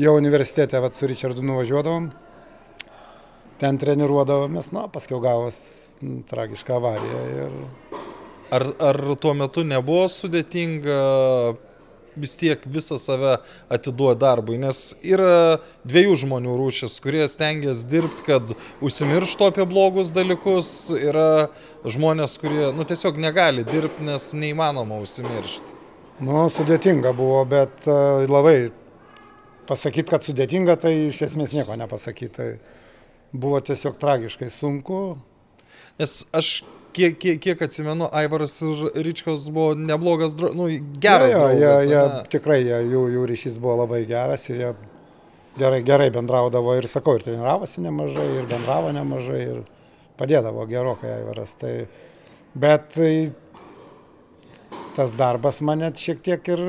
jau universitete vat, su Richardu nuvažiuodavom, ten treniruodavomės, na, paskui gavos tragišką avariją. Ir... Ar, ar tuo metu nebuvo sudėtinga vis tiek visą save atiduoda darbui, nes yra dviejų žmonių rūšis, kurie stengiasi dirbti, kad užsimirštų apie blogus dalykus, yra žmonės, kurie nu, tiesiog negali dirbti, nes neįmanoma užsimiršti. Nu, sudėtinga buvo, bet uh, labai pasakyti, kad sudėtinga, tai iš esmės nieko nepasakyti. Tai buvo tiesiog tragiškai sunku. Nes aš kiek, kiek, kiek atsimenu, Aivaras ir Ryčkos buvo neblogas, nu, geras. Ja, ja, draugas, ja, ja, tikrai ja, jų, jų ryšys buvo labai geras ir jie gerai, gerai bendraudavo ir, sakau, ir treniravosi nemažai, ir bendravo nemažai, ir padėdavo gerokai Aivaras. Tai, bet tai, tas darbas mane šiek tiek ir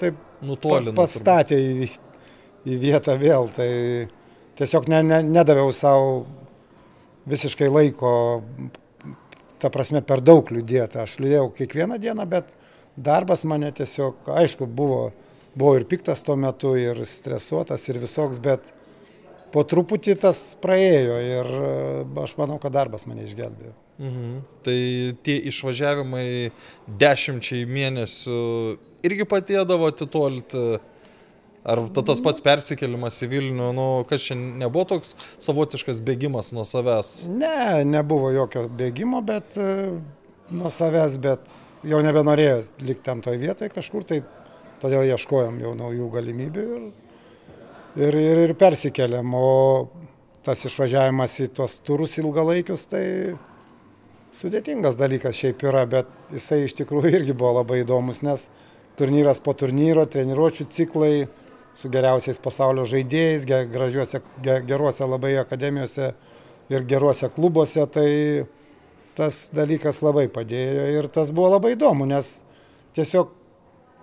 taip Nutolino, pastatė į, į vietą vėl. Tai tiesiog ne, ne, nedaviau savo visiškai laiko ta prasme, per daug liūdėta. Aš liūdėjau kiekvieną dieną, bet darbas mane tiesiog, aišku, buvo, buvo ir piktas tuo metu, ir stresuotas, ir visoks, bet po truputį tas praėjo ir e, aš manau, kad darbas mane išgelbėjo. Mhm. Tai tie išvažiavimai dešimčiai mėnesių irgi padėdavo atitolti Ar ta, tas pats persikėlimas į Vilnių, nu, kas čia nebuvo toks savotiškas bėgimas nuo savęs? Ne, nebuvo jokio bėgimo, bet uh, nuo savęs, bet jau nebenorėjo likti ten toj vietoje kažkur, tai todėl ieškojom jau naujų galimybių ir, ir, ir, ir persikėlėm. O tas išvažiavimas į tuos turus ilgalaikius, tai sudėtingas dalykas šiaip yra, bet jisai iš tikrųjų irgi buvo labai įdomus, nes turnyras po turnyro, treniruočių ciklai, su geriausiais pasaulio žaidėjais, gražiuose, geruose labai akademijose ir geruose klubuose, tai tas dalykas labai padėjo ir tas buvo labai įdomu, nes tiesiog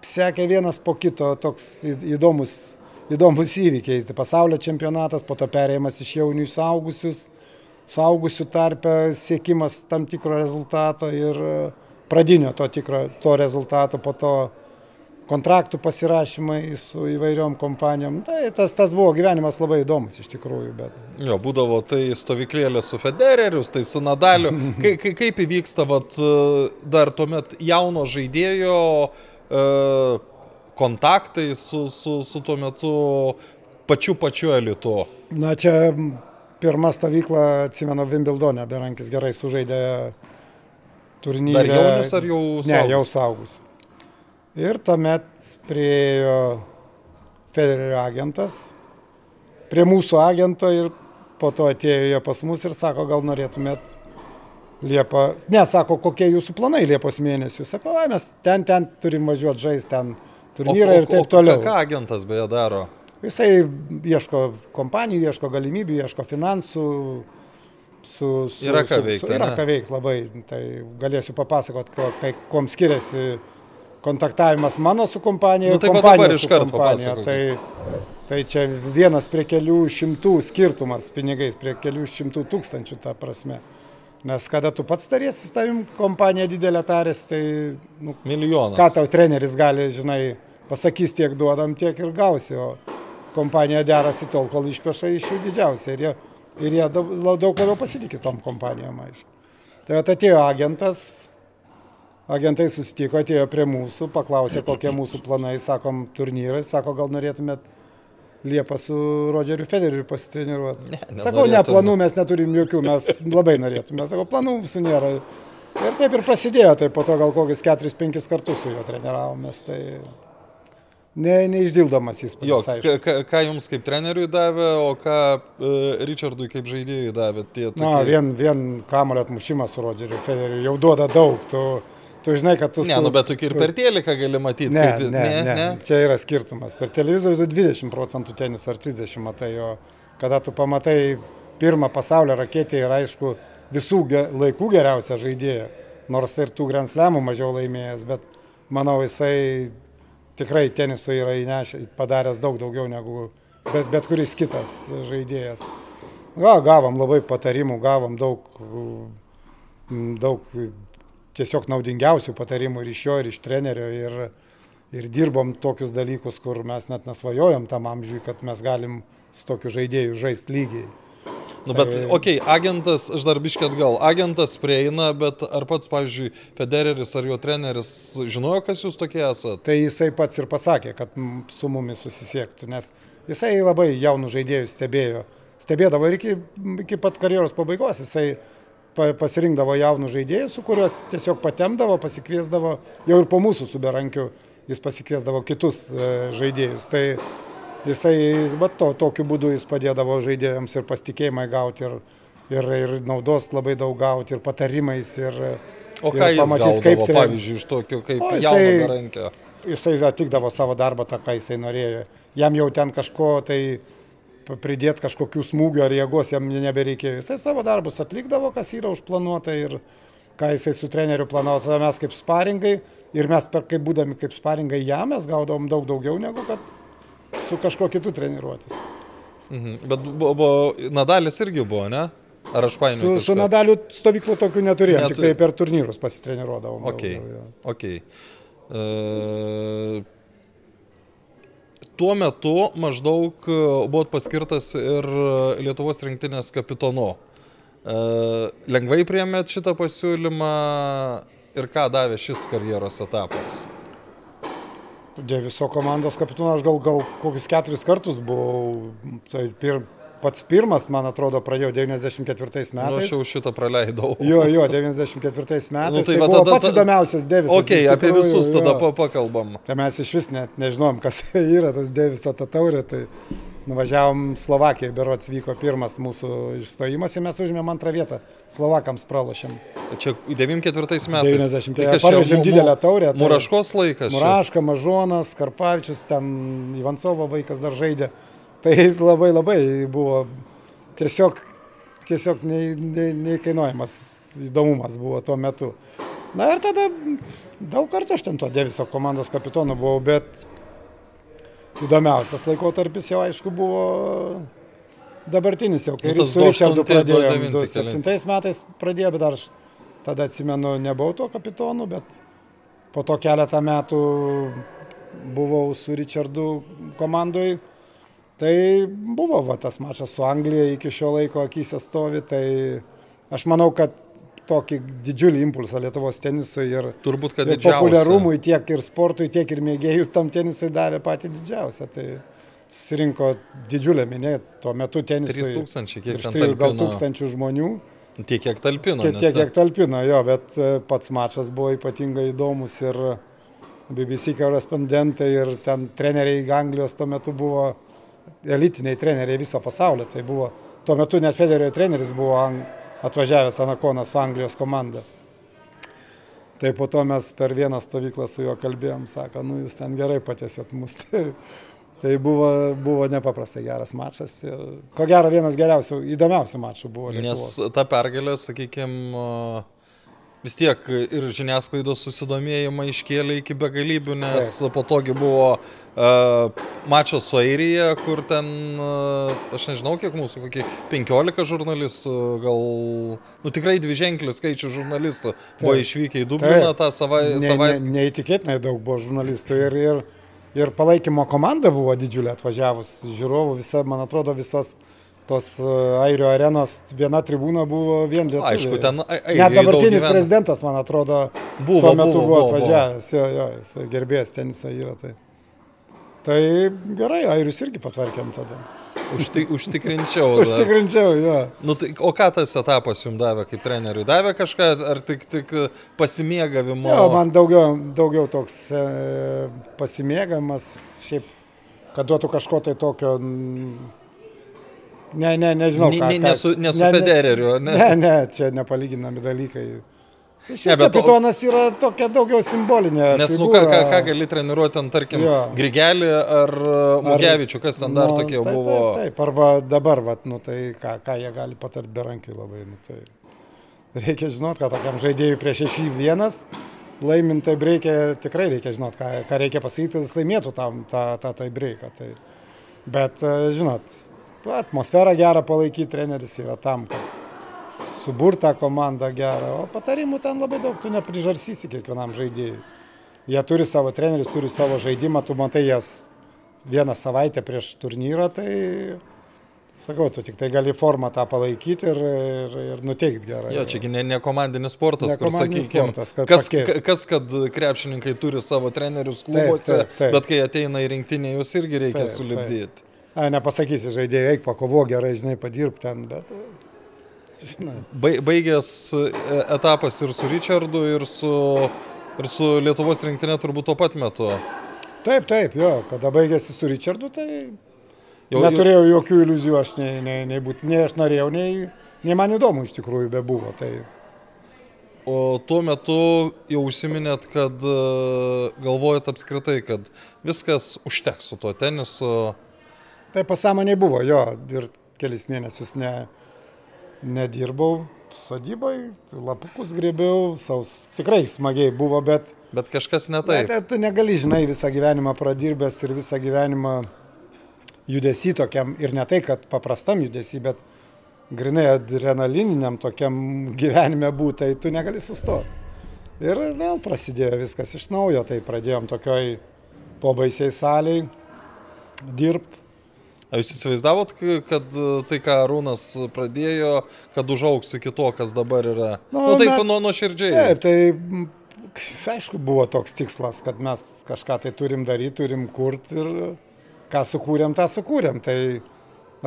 sekė vienas po kito toks įdomus, įdomus įvykiai. Tai pasaulio čempionatas, po to perėjimas iš jaunių į suaugusius, suaugusių tarpę siekimas tam tikro rezultato ir pradinio to tikro to rezultato, po to kontraktų pasirašymai su įvairiom kompanijom. Tai tas, tas buvo gyvenimas labai įdomus iš tikrųjų. Bet... Jo, būdavo tai stovyklėlė su Federeriu, tai su Nadaliu. Ka, ka, kaip įvyksta vat, dar tuomet jauno žaidėjo e, kontaktai su, su, su tuo metu pačiu pačiu elitu? Na čia pirmą stovyklą, atsimenu, Wimbledone, Berankis gerai sužaidė turnyrą. Dar jaunis ar jau suaugus? Ne, jau saugus. Ir tuomet priejo Federerio agentas, prie mūsų agento ir po to atėjo jie pas mus ir sako, gal norėtumėt Liepą, ne, sako, kokie jūsų planai Liepos mėnesių. Sako, ai, mes ten, ten turim važiuoti žaisti, ten turnyrą ir taip toliau. O ką agentas beje daro? Jisai ieško kompanijų, ieško galimybių, ieško finansų. Su, su, yra ką veikti. Yra ką veikti labai. Tai galėsiu papasakoti, kuom skiriasi kontaktavimas mano su kompanija nu, tai kompanija su kompanija. Tai, tai čia vienas prie kelių šimtų skirtumas pinigais, prie kelių šimtų tūkstančių ta prasme. Nes kada tu pats tariesi su tavim kompanija didelė tarės, tai... Nu, Milijonas. Ką tau treneris gali, žinai, pasakys tiek duodam, tiek ir gausi, o kompanija derasi tol, kol išpeša iš jų didžiausia. Ir jie, ir jie daug, daug labiau pasitikė tom kompanijom, aišku. Tai atėjo agentas, agentai susitiko, atėjo prie mūsų, paklausė, kokie mūsų planai, sakom, turnyrai, sako, gal norėtumėt Liepą su Rodžeriu Federeriu pasitreniruoti. Ne, Sakau, ne, planų mes neturim jokių, mes labai norėtume. Sakau, planų mūsų nėra. Ir taip ir prasidėjo, tai po to gal kokius 4-5 kartus su juo treniravomės. Tai... ne, neišdildamas įspūdis. Jo, ką, ką jums kaip treneriui davė, o ką uh, Richardui kaip žaidėjui davė? Tie, tokie... Na, vien, vien kamulio atmušimas su Rodžeriu Federiu jau duoda daug. Tu, tu žinai, kad tu... Ne, su... nu, bet tu ir per teliką gali matyti. Ne, kaip... ne, ne, ne, čia yra skirtumas. Per televizorių tu 20 procentų tenis ar 30 matai, o kada tu pamatai pirmą pasaulio raketę ir aišku visų ge, laikų geriausią žaidėją, nors ir tų Grand Slamų mažiau laimėjęs, bet manau jisai tikrai teniso yra įnešęs, padaręs daug daugiau negu bet, bet kuris kitas žaidėjas. Va, gavom labai patarimų, gavom daug, daug tiesiog naudingiausių patarimų ir iš jo, ir iš trenerio. Ir, ir dirbom tokius dalykus, kur mes net nesvajojom tam amžiui, kad mes galim su tokiu žaidėju žaisti lygiai. Nu, bet, tai... okei, okay, agentas, aš dar biškėt gal, agentas prieina, bet ar pats, pavyzdžiui, Federeris ar jo treneris žinojo, kas jūs tokie esate? Tai jisai pats ir pasakė, kad su mumis susisiektų, nes jisai labai jaunų žaidėjų stebėjo. Stebėdavo ir iki, iki pat karjeros pabaigos, jisai pasirinkdavo jaunų žaidėjų, su kuriuos tiesiog patemdavo, pasikviesdavo, jau ir po mūsų su Berankiu jis pasikviesdavo kitus e, žaidėjus. Tai jisai, va to, tokiu būdu jis padėdavo žaidėjams ir pasitikėjimai gauti, ir, ir, ir naudos labai daug gauti, ir patarimais, ir, o ką ir pamatyti, kaip tai. Pavyzdžiui, iš tokio kaip o, jisai, garankio. Jisai atlikdavo savo darbą tą, ką jisai norėjo. Jam jau ten kažko tai pridėti kažkokių smūgių ar jėgos jam nebereikėjo. Jisai savo darbus atlikdavo, kas yra užplanuota ir ką jisai su treneriu planavo, tada mes kaip sparingai ir mes, per, kaip būdami kaip sparingai jam, mes gaudavom daug daugiau negu kad su kažkuo kitu treniruotis. Mhm. Bet buvo, buvo, Nadalis irgi buvo, ne? Ar aš paėmiau? Su, su Nadaliu stovyklų tokių neturėjom, Netur... tik tai per turnyrus pasitreniruodavom. Okay. Daugiau, ja. okay. Uh, tuo metu maždaug buvot paskirtas ir Lietuvos rinktinės kapitonu. Uh, lengvai priemėt šitą pasiūlymą ir ką davė šis karjeros etapas? Deviso komandos kapitonas aš gal, gal kokius keturis kartus buvau. Tai pir, pats pirmas, man atrodo, pradėjau 94 metais. Nu, aš jau šitą praleidau. Jo, jo, 94 metais. Nu, tai, tai buvo tada, pats įdomiausias Devisas. Ok, apie visus tada jo. pakalbam. Tai mes iš vis net nežinom, kas yra tas Deviso ta taurė. Tai nuvažiavom Slovakiją, berots vyko pirmas mūsų išstojimas ir mes užėmėm antrą vietą. Slovakams pralošėm. Čia 94 metais. 90. Tai parvežėm didelę taurę. Tai Muraškos laikas. Muraška, Mažonas, Karpavičius, ten Ivancovo vaikas dar žaidė. Tai labai labai buvo tiesiog, tiesiog neįkainuojamas įdomumas buvo tuo metu. Na ir tada daug kartų aš ten to Deviso komandos kapitonu buvau, bet įdomiausias laikotarpis jau aišku buvo dabartinis jau, kai nu, su Richardu pradėjome. 2007 metais pradėjo, bet aš tada atsimenu, nebuvau to kapitonu, bet po to keletą metų buvau su Richardu komandoj. Tai buvo va, tas mačas su Anglija iki šio laiko akise stovi, tai aš manau, kad tokį didžiulį impulsą Lietuvos tenisui ir, Turbūt, ir populiarumui tiek ir sportui, tiek ir mėgėjus tam tenisui davė patį didžiausią. Tai susirinko didžiulė minė, tuo metu tenisui. 3000, kiek ten talpino. Gal tūkstančių žmonių. Tiek, kiek talpino. Tiek, tiek, kiek talpino, jo, bet e, pats mačas buvo ypatingai įdomus ir BBC korespondentai ir ten treneriai Anglijos tuo metu buvo elitiniai treneriai viso pasaulio. Tai buvo, tuo metu net Federerio treneris buvo atvažiavęs Anakonas su Anglijos komanda. Tai po to mes per vieną stovyklą su juo kalbėjom, sako, nu jūs ten gerai patėsėt mus. Tai, tai buvo, buvo nepaprastai geras mačas ir ko gero vienas geriausių, įdomiausių mačų buvo. Lietuvos. Nes ta pergalė, sakykime, vis tiek ir žiniasklaidos susidomėjimą iškėlė iki begalybių, nes Taip. po togi buvo uh, mačas su Airija, kur ten, uh, aš nežinau, kiek mūsų, kokie 15 žurnalistų, gal, nu tikrai dvi ženklis skaičių žurnalistų Taip. buvo išvykę į Dubliną tą savaitę. Ne, savai... ne, neįtikėtinai daug buvo žurnalistų ir, ir, ir palaikymo komanda buvo didžiulė atvažiavus, žiūrovų, visa, man atrodo, visos tos e, Airio arenos viena tribūna buvo vien lietuvių. Aišku, ten Airio. Net dabartinis prezidentas, man atrodo, buvo, tuo metu buvo, buvo atvažiavęs, jo, jo, jis gerbėjęs tenisą yra. Tai. tai gerai, Airius irgi patvarkėm tada. Užti, užtikrinčiau. užtikrinčiau, jo. Nu, tai, o ką tas etapas jums davė kaip treneriui? Davė kažką, ar tik, tik pasimėgavimo? Jo, man daugiau, daugiau toks e, pasimėgavimas, šiaip, kad duotų kažko tai tokio... Ne, ne, nežinau. Ką, ne, ne, ne su, ne Federeriu, ne? Ne, ne, čia nepalyginami dalykai. Šis kapitonas yra tokia daugiau simbolinė. Nes, figūra. nu, ką, ką, ką gali treniruoti ant, tarkim, jo. Grigelį ar Mugevičių, kas ten dar nu, tokie tai, buvo. Taip, taip, arba dabar, vat, nu, tai ką, ką jie gali patarti berankiai labai. Nu, tai reikia žinot, kad tokiam žaidėjui prieš 6-1 laimint tai reikia, tikrai reikia žinot, ką, ką reikia pasakyti, kad jis laimėtų tam, tą, tą tai breiką. Tai. Bet, žinot, atmosferą gerą palaikyti treneris yra tam, kad suburtą komandą gerą, o patarimų ten labai daug, tu neprižarsysi kiekvienam žaidėjui. Jie turi savo trenerius, turi savo žaidimą, tu matai jas vieną savaitę prieš turnyrą, tai sakau, tu tik tai gali formą tą palaikyti ir, ir, ir nuteikti gerai. Jo, čiagi ne, ne komandinis sportas, ne kur sakykime, kas, pakeist. kas, kad krepšininkai turi savo trenerius klubuose, taip, taip, taip. bet kai ateina į rinktinę, jūs irgi reikia taip, sulibdyti. Taip. Nepasakysi žaidėjai, eik pakovo gerai, žinai, padirb ten, bet Baigęs e, etapas ir su Richardu, ir su, ir su Lietuvos rinktinė turbūt tuo pat metu. Taip, taip, jo, kada baigėsi su Richardu, tai jau, neturėjau jau... jokių iliuzijų, aš nei, nei, nei, būt, nei aš norėjau, nei, nei man įdomu iš tikrųjų be buvo. Tai... O tuo metu jau užsiminėt, kad e, galvojat apskritai, kad viskas užteks su tuo tenisu. Tai pasąmonė buvo, jo, ir kelis mėnesius ne, nedirbau sodybai, lapukus grėbiau, saus tikrai smagiai buvo, bet... Bet kažkas ne taip. Bet tu negali, žinai, visą gyvenimą pradirbęs ir visą gyvenimą judesi tokiam, ir ne tai, kad paprastam judesi, bet grinai adrenalininiam tokiam gyvenime būtai, tu negali sustoti. Ir vėl prasidėjo viskas iš naujo, tai pradėjom tokioj pobaisiai saliai dirbti Ar jūs įsivaizdavot, kad e, tai, ką Rūnas pradėjo, kad užauks iki to, kas dabar yra? Na, nu, nu, taip, nuo nuo širdžiai. Taip, tai aišku, buvo toks tikslas, kad mes kažką tai turim daryti, turim kurti ir ką sukūrėm, tą sukūrėm. Tai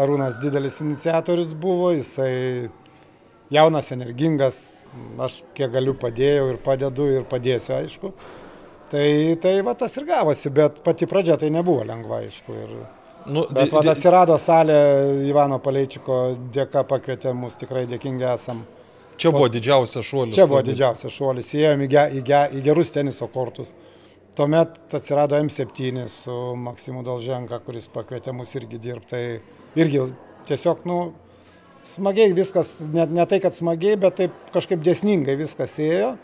Arūnas didelis iniciatorius buvo, jisai jaunas, energingas, aš kiek galiu padėjau ir padedu ir padėsiu, aišku. Tai, tai va tas ir gavosi, bet pati pradžia tai nebuvo lengva, aišku. Ir, Nu, Bet va, atsirado salė Ivano Paleičiko dėka pakvietė mus, tikrai dėkingi esam. Čia buvo didžiausias šuolis. Čia buvo didžiausias šuolis, įėjom į, ge, į, ge, į gerus teniso kortus. Tuomet atsirado M7 su Maksimu Dalženka, kuris pakvietė mus irgi dirbti. Tai irgi tiesiog, nu, smagiai viskas, ne, ne tai, kad smagiai, bet taip kažkaip dėsningai viskas ėjo.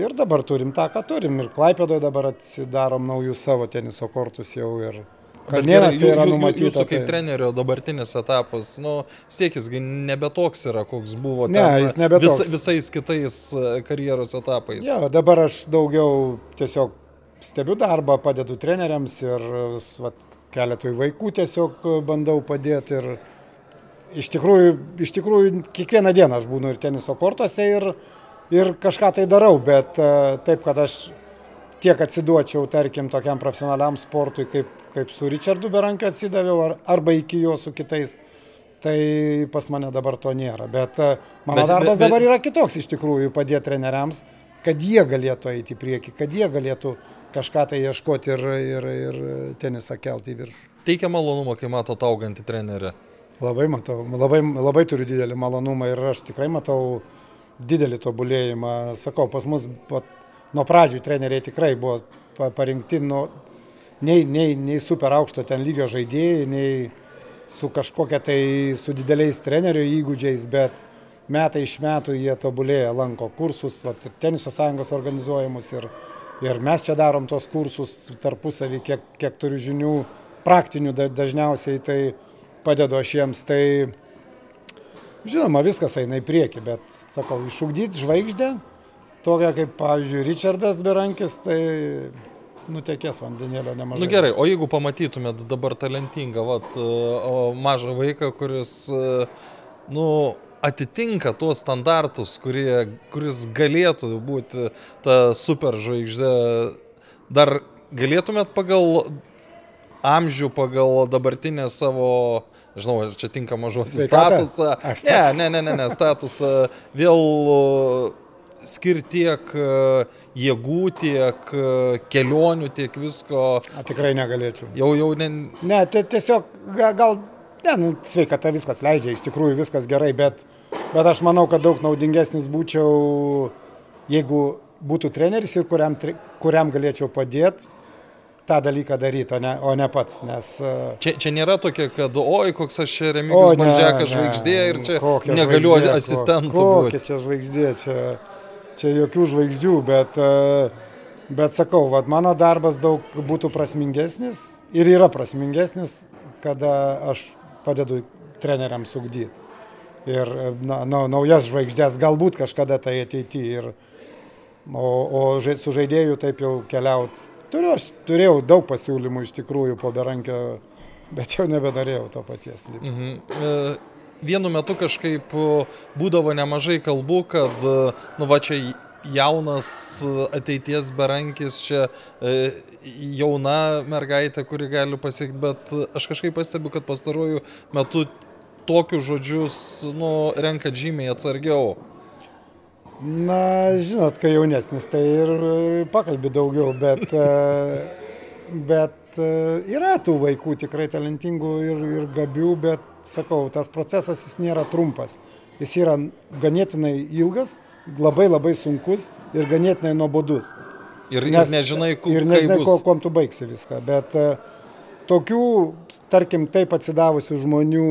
Ir dabar turim tą, ką turim. Ir Klaipėdoje dabar atsidarom naujus savo teniso kortus jau ir Kalnienas gerai, yra numatyta. Jūsų kaip tai. trenerio dabartinis etapas, nu, siekis nebe toks yra, koks buvo ne, ten, jis nebe vis, visais kitais e, karjeros etapais. Ja, dabar aš daugiau tiesiog stebiu darbą, padedu treneriams ir vat, keletui vaikų tiesiog bandau padėti. Ir iš tikrųjų, iš tikrųjų, kiekvieną dieną aš būnu ir teniso kortuose ir, ir kažką tai darau, bet e, taip, kad aš tiek atsiduočiau, tarkim, tokiam profesionaliam sportui, kaip, kaip su Richardu Berankiu atsidaviau, ar, arba iki jo su kitais, tai pas mane dabar to nėra. Bet e, mano bet, darbas bet, dabar yra kitoks iš tikrųjų, padėti treneriams, kad jie galėtų eiti į priekį, kad jie galėtų kažką tai ieškoti ir, ir, ir tenisą kelti į viršų. Teikia malonumą, kai mato augantį trenerį. Labai matau, labai, labai turiu didelį malonumą ir aš tikrai matau didelį tobulėjimą. Sakau, pas mus pat, nuo pradžių treneriai tikrai buvo parinkti nuo, nei, nei, nei super aukšto ten lygio žaidėjai, nei su kažkokia tai su dideliais trenerių įgūdžiais, bet metai iš metų jie tobulėja, lanko kursus, vat, teniso sąjungos organizuojamus ir, ir mes čia darom tos kursus tarpusavį, kiek, kiek turiu žinių, praktinių dažniausiai tai padedu aš jiems. Tai žinoma, viskas eina į priekį, bet sakau, išugdyti žvaigždę tokia kaip, pavyzdžiui, Richardas Berankis, tai nutekės vandenėlio nemažai. Na nu, gerai, o jeigu pamatytumėt dabar talentingą, vat, mažą vaiką, kuris, nu, atitinka tuos standartus, kurie, kuris galėtų būti ta superžvaigždė, dar galėtumėt pagal amžių pagal dabartinę savo, žinau, čia tinkama žodis, statusą. Ne, ne, ne, ne, ne, statusą vėl skirti tiek jėgų, tiek kelionių, tiek visko. A, tikrai negalėčiau. Jau, jau ne. Ne, tai tiesiog gal, ne, nu, sveikata viskas leidžia, iš tikrųjų viskas gerai, bet, bet aš manau, kad daug naudingesnis būčiau, jeigu būtų treneris ir kuriam, kuriam galėčiau padėti tą dalyką daryti, o ne, o ne pats. Nes, e, čia, čia nėra tokia, kad oi, koks aš čia Remigijus Bandžiakas žvaigždė ir čia negaliu asistentų. Kokia čia žvaigždė, čia, čia jokių žvaigždžių, bet, e, bet sakau, vat, mano darbas daug būtų prasmingesnis ir yra prasmingesnis, kada aš padedu treneriams ugdyti. Ir na, na, naujas žvaigždės galbūt kažkada tai ateityje. O, o su žaidėjų taip jau keliauti Turiu, aš turėjau daug pasiūlymų iš tikrųjų po berankio, bet jau nebenorėjau to paties. Mhm. E, vienu metu kažkaip būdavo nemažai kalbų, kad, nu va čia jaunas ateities berankis, čia e, jauna mergaitė, kuri gali pasiekti, bet aš kažkaip pastebiu, kad pastaruoju metu tokius žodžius nu, renka žymiai atsargiau. Na, žinot, kai jaunesnis, tai ir, ir pakalbi daugiau, bet, e, bet e, yra tų vaikų tikrai talentingų ir, ir gabių, bet sakau, tas procesas jis nėra trumpas. Jis yra ganėtinai ilgas, labai labai sunkus ir ganėtinai nuobodus. Ir, Nes, ir nežinai, kur, ir nežinai ko, kuom tu baigsi viską. Bet uh, tokių, tarkim, taip atsidavusių žmonių,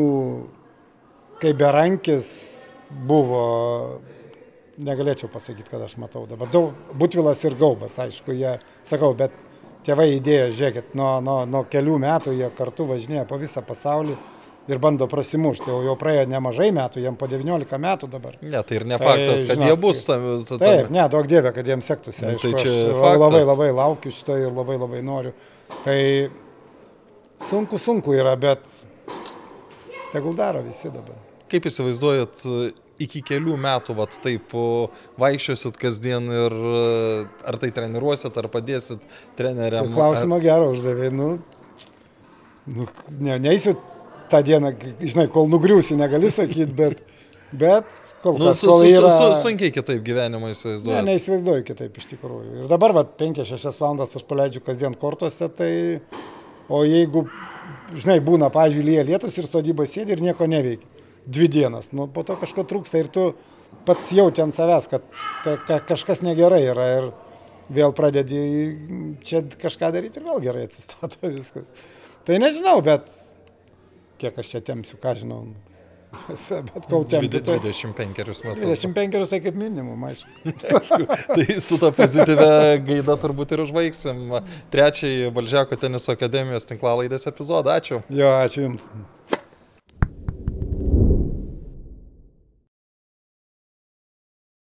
kaip Berankis buvo negalėčiau pasakyti, kad aš matau dabar. Daug, Butvilas ir Gaubas, aišku, jie, sakau, bet tėvai įdėjo, žiūrėkit, nuo, nuo, nuo kelių metų jie kartu važinėja po visą pasaulį ir bando prasimušti, o jau praėjo nemažai metų, jiem po 19 metų dabar. Ne, tai ir ne tai, faktas, kad žinot, jie bus tam. tam taip, ne, daug dievė, kad jiems sektųsi. Nu, tai čia faktas. labai labai laukiu šito ir labai labai noriu. Tai sunku, sunku yra, bet tegul daro visi dabar. Kaip įsivaizduojat iki kelių metų, vat, taip vaikščiosit kasdien ir ar tai treniruosit, ar padėsit treneriam? Tai klausimą ar... gerą uždavė. Nu, nu, ne, neįsiu tą dieną, žinai, kol nugriūsi, negali sakyti, bet, bet kol nu, kas. Su, kol yra... su, su, sunkiai kitaip gyvenimą įsivaizduoju. Ne, neįsivaizduoju kitaip iš tikrųjų. Ir dabar, va, 5-6 valandas aš paleidžiu kasdien kortuose, tai o jeigu, žinai, būna, pavyzdžiui, lyja lietus ir sodyba sėdi ir nieko neveikia dvi dienas. Nu, po to kažko trūksta ir tu pats jauti ant savęs, kad ka, ka, kažkas negerai yra ir vėl pradedi čia kažką daryti ir vėl gerai atsistato viskas. Tai nežinau, bet kiek aš čia temsiu, ką žinau. Bet kol ten. 25 metus. 25 tai kaip minimum, aišku. tai su to pozityvia gaida turbūt ir užbaigsim trečiąjį Balžiako teniso akademijos tinklalaidės epizodą. Ačiū. Jo, ačiū Jums.